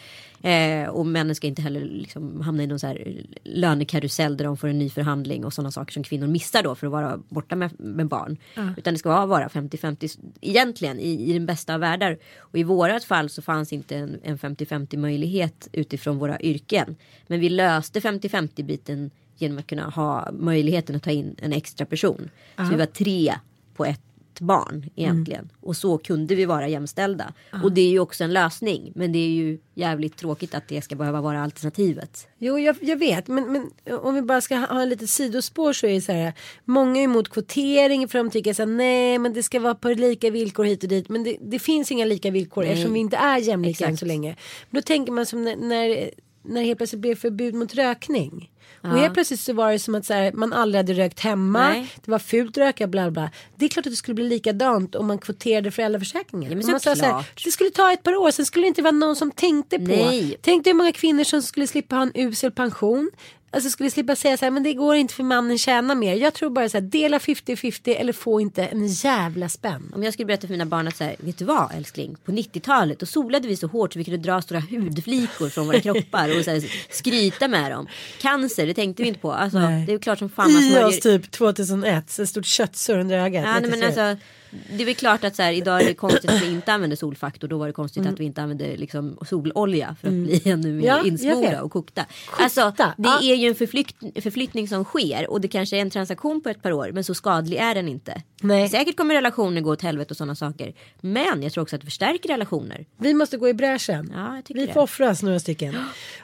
Eh, och männen ska inte heller liksom, hamna i någon så här lönekarusell där de får en ny förhandling och sådana saker som kvinnor missar då för att vara borta med, med barn. Utan det ska vara- vara 50-50 egentligen i, i den bästa av världar. Och i vårat fall så fanns inte en, en 50-50 möjlighet utifrån våra yrken. Men vi löste 50-50 biten genom att kunna ha möjligheten att ta in en extra person. Så vi var tre på ett barn egentligen. Och så kunde vi vara jämställda. Och det är ju också en lösning. Men det är ju jävligt tråkigt att det ska behöva vara alternativet. Jo, jag, jag vet, men, men om vi bara ska ha en litet sidospår så är det så här. Många är emot kvotering för de tycker så här, nej, men det ska vara på lika villkor hit och dit. Men det, det finns inga lika villkor eftersom vi inte är jämlika än så länge. Men då tänker man som när, när när det helt plötsligt blev förbud mot rökning. Och helt plötsligt så var det som att så här, man aldrig hade rökt hemma. Nej. Det var fult att röka bla bla. Det är klart att det skulle bli likadant om man kvoterade föräldraförsäkringen. Ja, men man sa så här, det skulle ta ett par år sen skulle det inte vara någon som tänkte på. Nej. Tänk dig hur många kvinnor som skulle slippa ha en usel pension. Alltså skulle slippa säga så här, men det går inte för mannen tjänar mer. Jag tror bara så här, dela 50-50 eller få inte en jävla spänn. Om jag skulle berätta för mina barn att så här, vet du vad älskling? På 90-talet då solade vi så hårt så vi kunde dra stora hudflikor från våra kroppar och så här, skryta med dem. Cancer, det tänkte vi inte på. Alltså, Nej. det är klart som fan man I oss typ 2001, så stort köttsår under ögat. Ja, nej, men alltså, det är väl klart att så här, idag är det konstigt att vi inte använder solfaktor. Då var det konstigt att vi inte använde liksom, sololja för att bli ännu mer Ja, insmorda och kokta. Kokta, Alltså, det ja. är ju en förflytt, förflyttning som sker och det kanske är en transaktion på ett par år men så skadlig är den inte. Nej. Säkert kommer relationer gå åt helvete och sådana saker. Men jag tror också att det förstärker relationer. Vi måste gå i bräschen. Ja, vi det. får offra oss några stycken.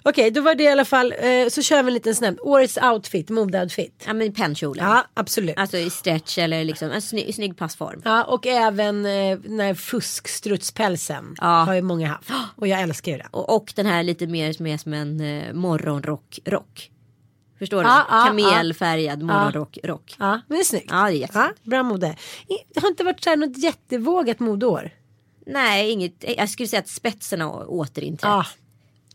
Okej, då var det i alla fall. Eh, så kör vi en liten snabbt. Årets outfit, modeoutfit. Ja men pennkjolen. Ja, absolut. Alltså i stretch eller liksom en snygg, snygg passform. Ja, och även eh, den här fuskstrutspälsen Ja. har ju många haft. Och jag älskar ju det. Och, och den här lite mer som är som en eh, morgonrock. Rock. Förstår du? Ja, ja, Kamelfärgad morgonrock. Rock. Ja, men det är snyggt. Ja, det är jättesnyggt. bra mode. Det har inte varit så här något jättevågat modeår. Nej, inget. Jag skulle säga att spetsen har återinträtt. Ja,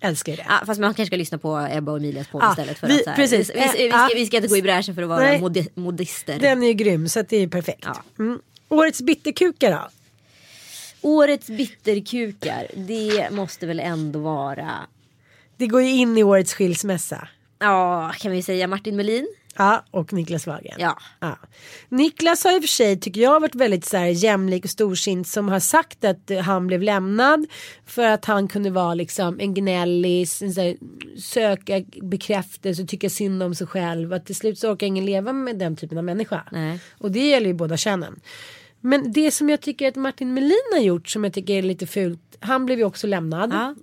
älskar det. Ja, fast man kanske ska lyssna på Ebba och Emilias podd Ja, istället. För vi- att, så här, precis. Vi, vi, vi, ska, ja. vi ska inte gå i bräschen för att vara mode, modister. Den är ju grym så att det är ju perfekt. Ja. Mm. Årets bitterkukar då? Årets bitterkukar, det måste väl ändå vara, Det går ju in i årets skilsmässa. ja kan vi säga Martin Melin? Ja, och Niklas Wahlgren. Ja. Ja. Niklas har i och för sig, tycker jag, varit väldigt så här, jämlik och storsint som har sagt att han blev lämnad för att han kunde vara liksom en gnällis, en här, söka bekräftelse och tycka synd om sig själv. Att till slut så orkar ingen leva med den typen av människa. Nej. Och det gäller ju båda könen. Men det som jag tycker att Martin Melin har gjort som jag tycker är lite fult, han blev ju också lämnad. Ja.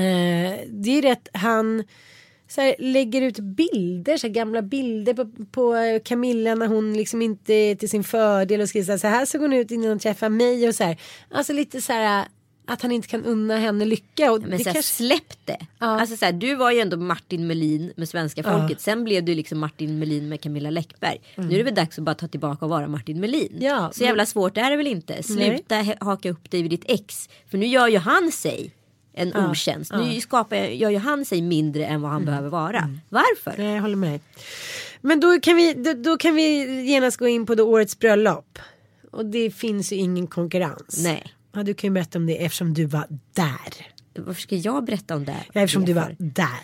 Eh, det är rätt, han så här, lägger ut bilder, så här, gamla bilder på, på Camilla när hon liksom inte är till sin fördel och skriver så här, så här såg hon ut innan hon träffade mig och så här. Alltså lite så här att han inte kan unna henne lycka. Och Men det kanske... släpp det. Ja. Alltså, så här, du var ju ändå Martin Melin med svenska folket. Sen blev du liksom Martin Melin med Camilla Läckberg. Nu är det väl dags att bara ta tillbaka och vara Martin Melin. Mm. Ja, så jävla svårt är det väl inte. Sluta he- haka upp dig vid ditt ex. För nu gör ju han sig en otjänst. Nu skapar, gör ju han sig mindre än vad han Mm. behöver vara. Varför? Nej, jag håller med. Men då kan, vi, då, då kan vi genast gå in på årets bröllop. Och det finns ju ingen konkurrens. Nej. Ja, du kan ju berätta om det eftersom du var där. Varför ska jag berätta om det? Ja, eftersom du var där.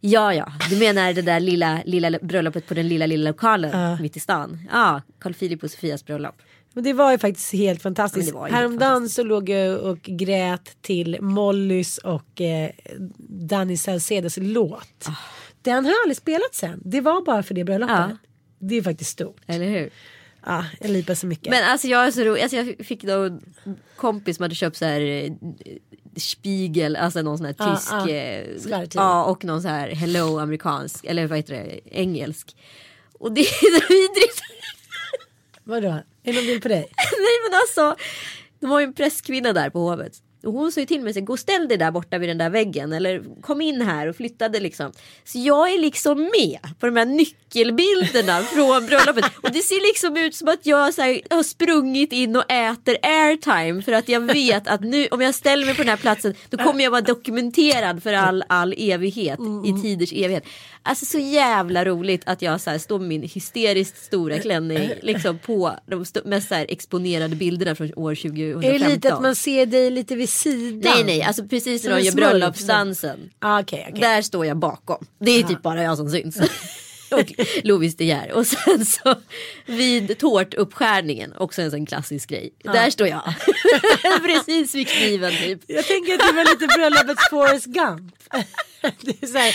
Ja, ja. Du menar det där lilla, lilla bröllopet på den lilla, lilla lokalen mitt i stan. Ja, Carl Philip och Sofias bröllop. Och det var ju faktiskt helt fantastiskt. Ja, men Häromdagen så låg jag och grät till Mollys och eh, Danny Saucedos låt. Den har jag aldrig spelat sen. Det var bara för det bröllopet. Ja. Det är faktiskt stort. Eller hur? Ja, jag lipar så mycket. Men alltså jag är så rolig. Alltså jag fick en kompis som hade köpt så här eh, Spiegel, alltså någon sån här Ja, tysk. ja. eh, Skvallertidning. Ja, och någon så här hello amerikansk, eller vad heter det, engelsk. Och det är så vidrigt. Vadå? Är det någon bild på dig? Nej men alltså, det var ju en presskvinna där på hovet. Och hon sa ju till mig, så, gå och ställ dig där borta vid den där väggen. Eller kom in här och flyttade liksom. Så jag är liksom med på de här nyckelbilderna från bröllopet. Och det ser liksom ut som att jag så här, har sprungit in och äter airtime. För att jag vet att nu, om jag ställer mig på den här platsen, då kommer jag vara dokumenterad för all, all evighet. I tiders evighet. Alltså så jävla roligt att jag så här, står med min hysteriskt stora klänning liksom på de st- mest så här, exponerade bilderna från år 2015. Är det lite att man ser dig lite vid sidan? Nej nej, alltså precis när de gör bröllopsdansen. Ah, Okej, okej. Där står jag bakom. Det är typ bara jag som syns. och Lovis De Geer. Och sen så vid tårtuppskärningen, också en sån klassisk grej. Där står jag. precis vid kniven typ. Jag tänker att det var lite bröllopets Forrest Gump. det är så här,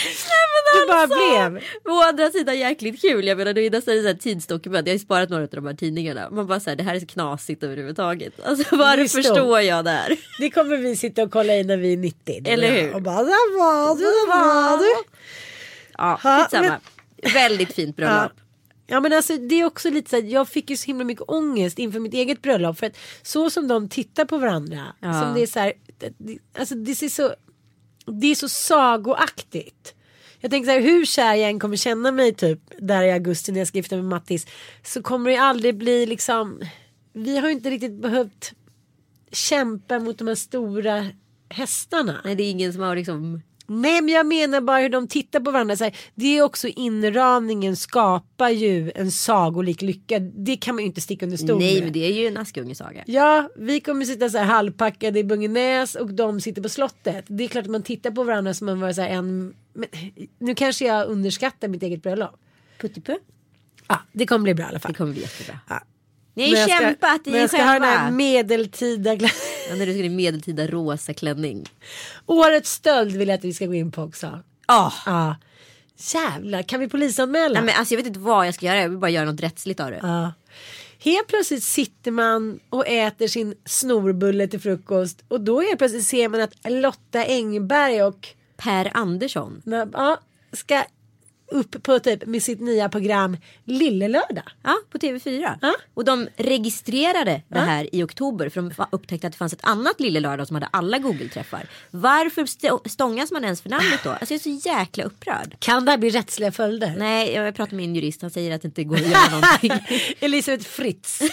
det bara blev. Men å andra sidan jäkligt kul. Jag menar det är nästan ett tidsdokument. Jag har ju sparat några av de här tidningarna. Man bara säger det här är så knasigt överhuvudtaget. Alltså varför står jag där? Det kommer vi sitta och kolla in när vi är 90. du och Eller hur? Och bara, där var du, där var du. Ja, skitsamma. Väldigt fint bröllop. Ja men alltså det är också lite så här, jag fick ju så himla mycket ångest inför mitt eget bröllop. För att så som de tittar på varandra. Ja. Som det är så här, det, alltså det ser så det är så sagoaktigt. Jag tänker så här, hur kär jag än kommer känna mig typ där i augusti när jag ska gifta mig med Mattis. Så kommer det aldrig bli liksom. Vi har ju inte riktigt behövt kämpa mot de här stora hästarna. Nej det är ingen som har liksom Nej men jag menar bara hur de tittar på varandra. Så här, det är också inramningen skapar ju en sagolik lycka. Det kan man ju inte sticka under stol Nej med. men det är ju en Askungesaga. Ja, vi kommer sitta så här halvpackade i Bungenäs och de sitter på slottet. Det är klart att man tittar på varandra som man var så här en... Men, nu kanske jag underskattar mitt eget bröllop. Puttipu. Ja, det kommer bli bra i alla fall. Det kommer bli jättebra. Ja. Ni har ju Men kämpat i men er jag ska ha den här själva. medeltida... Ja, när du ska i medeltida rosa klänning. Årets stöld vill jag att vi ska gå in på också. Oh. Ja. Jävlar, kan vi polisanmäla? Nej, men alltså, jag vet inte vad jag ska göra. Jag vill bara göra något rättsligt av det. Ja. Helt plötsligt sitter man och äter sin snorbulle till frukost och då helt plötsligt ser man att Lotta Engberg och Per Andersson. ja, ska upp på typ med sitt nya program Lillelördag. Ja, på TV4. Ja. Och de registrerade det här i oktober för de upptäckte att det fanns ett annat Lille Lördag som hade alla Google-träffar. Varför st- stångas man ens för namnet då? Alltså jag är så jäkla upprörd. Kan det här bli rättsliga följder? Nej, jag pratade med en jurist. Han säger att det inte går att göra någonting. Elisabeth Fritz.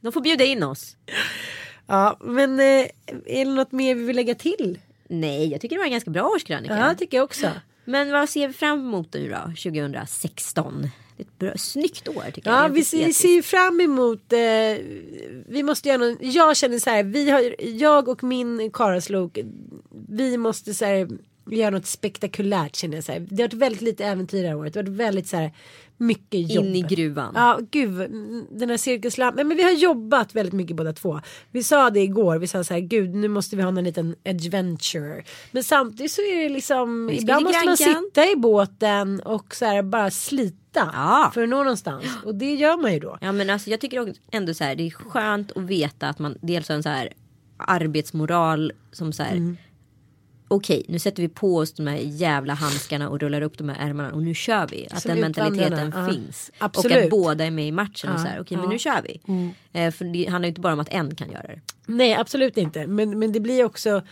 De får bjuda in oss. ja, men eh, är det något mer vi vill lägga till? Nej, jag tycker det var en ganska bra årskrönika. Ja, tycker jag också. Men vad ser vi fram emot nu då? 2016. Det är ett bra, snyggt år tycker Ja, jag. vi ser, vi ser ju fram emot. Eh, vi måste göra någon, jag känner så här. Vi har, jag och min Karaslok. Vi måste så här, göra något spektakulärt känner jag så här. Det har varit väldigt lite äventyr det här året. Det har varit väldigt så här mycket jobb. In i gruvan. Ja, gud. Den här cirkuslampan. Men vi har jobbat väldigt mycket båda två. Vi sa det igår. Vi sa så här, gud nu måste vi ha en liten adventure. Men samtidigt så är det liksom. Ibland måste man sitta i båten och så här bara slita. Ja. För att nå någonstans. Och det gör man ju då. Ja men alltså jag tycker ändå så här det är skönt att veta att man dels har en så här arbetsmoral som så här Mm. Okej nu sätter vi på oss de här jävla handskarna och rullar upp de här ärmarna och nu kör vi. Att den mentaliteten ja. finns. Och Absolut. att båda är med i matchen och så här okej men ja. Mm. nu kör vi. Eh, för det handlar ju inte bara om att en kan göra det. Nej absolut inte. Men, men det blir också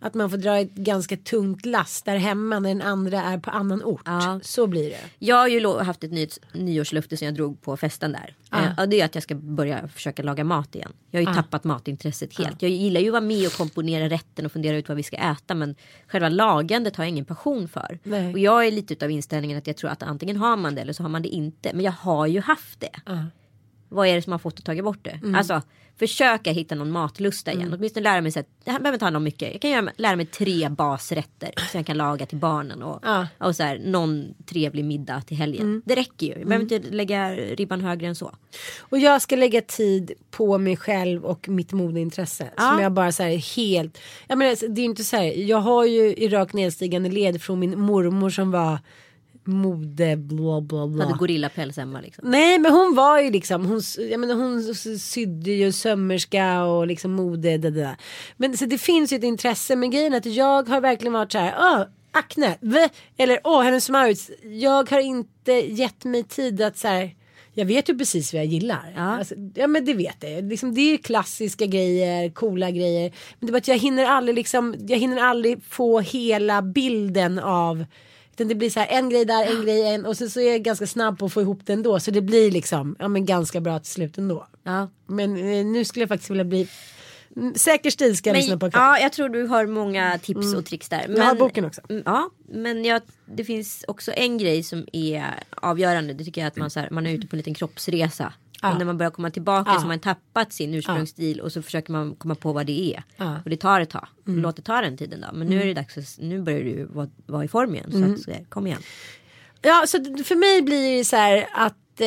att man får dra ett ganska tungt last där hemma när den andra är på annan ort. Ja. Så blir det. Jag har ju haft ett nytt, nyårslöfte som jag drog på festen där. Ah. Eh, och det är att jag ska börja försöka laga mat igen. Jag har ju tappat matintresset helt. Jag gillar ju att vara med och komponera rätten och fundera ut vad vi ska äta. Men själva lagandet har jag ingen passion för. Nej. Och jag är lite utav inställningen att jag tror att antingen har man det eller så har man det inte. Men jag har ju haft det. Vad är det som har fått att ta bort det? Mm. Alltså försöka hitta någon matlusta igen. Åtminstone lära mig så att det här behöver inte handla om mycket. Jag kan göra, lära mig tre basrätter som jag kan laga till barnen. Och, Ja. Mm. och så här, någon trevlig middag till helgen. Det räcker ju. Jag behöver inte lägga ribban högre än så. Och jag ska lägga tid på mig själv och mitt modeintresse. Ja. Som jag bara så här helt. Jag menar, det är inte så här. Jag har ju i rakt nedstigande led från min mormor som var mode bla bla bla. Hade gorillapäls hemma liksom. Nej men hon var ju liksom, hon, jag menar, hon sydde ju sömmerska och liksom mode. Det, det. Men så det finns ju ett intresse men grejen är att jag har verkligen varit så här. V? eller åh hennes Maurits. Jag har inte gett mig tid att så här. Jag vet ju precis vad jag gillar. Ja. Alltså, ja men det vet jag. Liksom, det är ju klassiska grejer, coola grejer. Men det är bara att jag hinner aldrig liksom, jag hinner aldrig få hela bilden av det blir så här en grej där, en grej en och sen så är jag ganska snabb på att få ihop det ändå. Så det blir liksom ja, men ganska bra till slut ändå. Ja. Men eh, nu skulle jag faktiskt vilja bli mm, säker stil ska jag lyssna på. Men, ja, jag tror du har många tips och tricks där. Jag har boken också. Mm, Ja, men jag, det finns också en grej som är avgörande. Det tycker jag att man, så här, man är ute på en liten kroppsresa. Ja. Och när man börjar komma tillbaka Ja. så har man tappat sin ursprungsstil och så försöker man komma på vad det är. Mm. Och det tar ett tag. Låt det ta den tiden då. Men nu är det dags att, nu börjar du vara, vara i form igen. Så Mm. att, så, kom igen. Ja, så för mig blir det så här att, eh,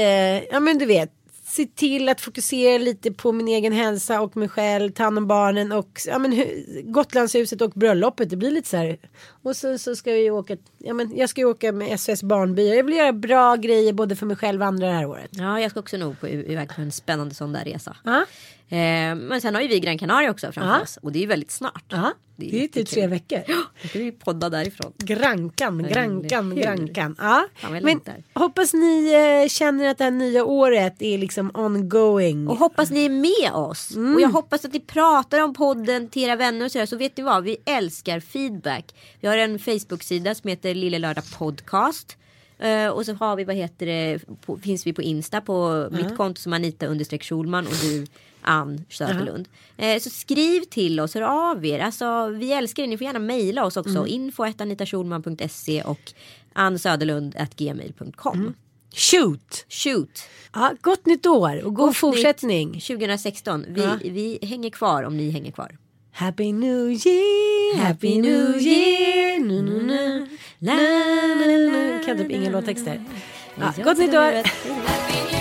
ja men du vet, se till att fokusera lite på min egen hälsa och mig själv, ta hand om barnen och ja, men, hu- Gotlandshuset och bröllopet. Det blir lite så här. Och så, så ska vi åka, ja men jag ska ju åka med SOS Barnbyar. Jag vill göra bra grejer både för mig själv och andra det här året. Ja, jag ska också nog på, iväg på en spännande sån där resa. Ja. Eh, men sen har ju vi Gran Canaria också framför Ja. oss och det är ju väldigt snart. Ja, det är typ jättekul. tre veckor. Då ska vi podda därifrån. Grankan, grankan, grankan. Ja. Men hoppas ni eh, känner att det här nya året är liksom ongoing. Och hoppas ni är med oss. Mm. Och jag hoppas att ni pratar om podden till era vänner och sådär. Så vet ni vad, vi älskar feedback. Vi har en Facebook-sida som heter Lille Lördag Podcast. Eh, och så har vi, vad heter det, på, finns vi på Insta på mitt konto som Anita understreck Schulman och du Ann Söderlund. Eh, så skriv till oss, hör av er. Alltså, vi älskar er, ni får gärna mejla oss också. Mm. Info anitaschulman.se och annsöderlund.gmail.com. Mm. Shoot! Shoot! Ja, gott nytt år och god Gott fortsättning. nytt 2016. Vi, Ja. vi hänger kvar om ni hänger kvar. Happy New Year, Happy New Year. Nu, nu, nu. La, la, la, la. Jag kan typ inga låttexter. Ja, gott nytt år.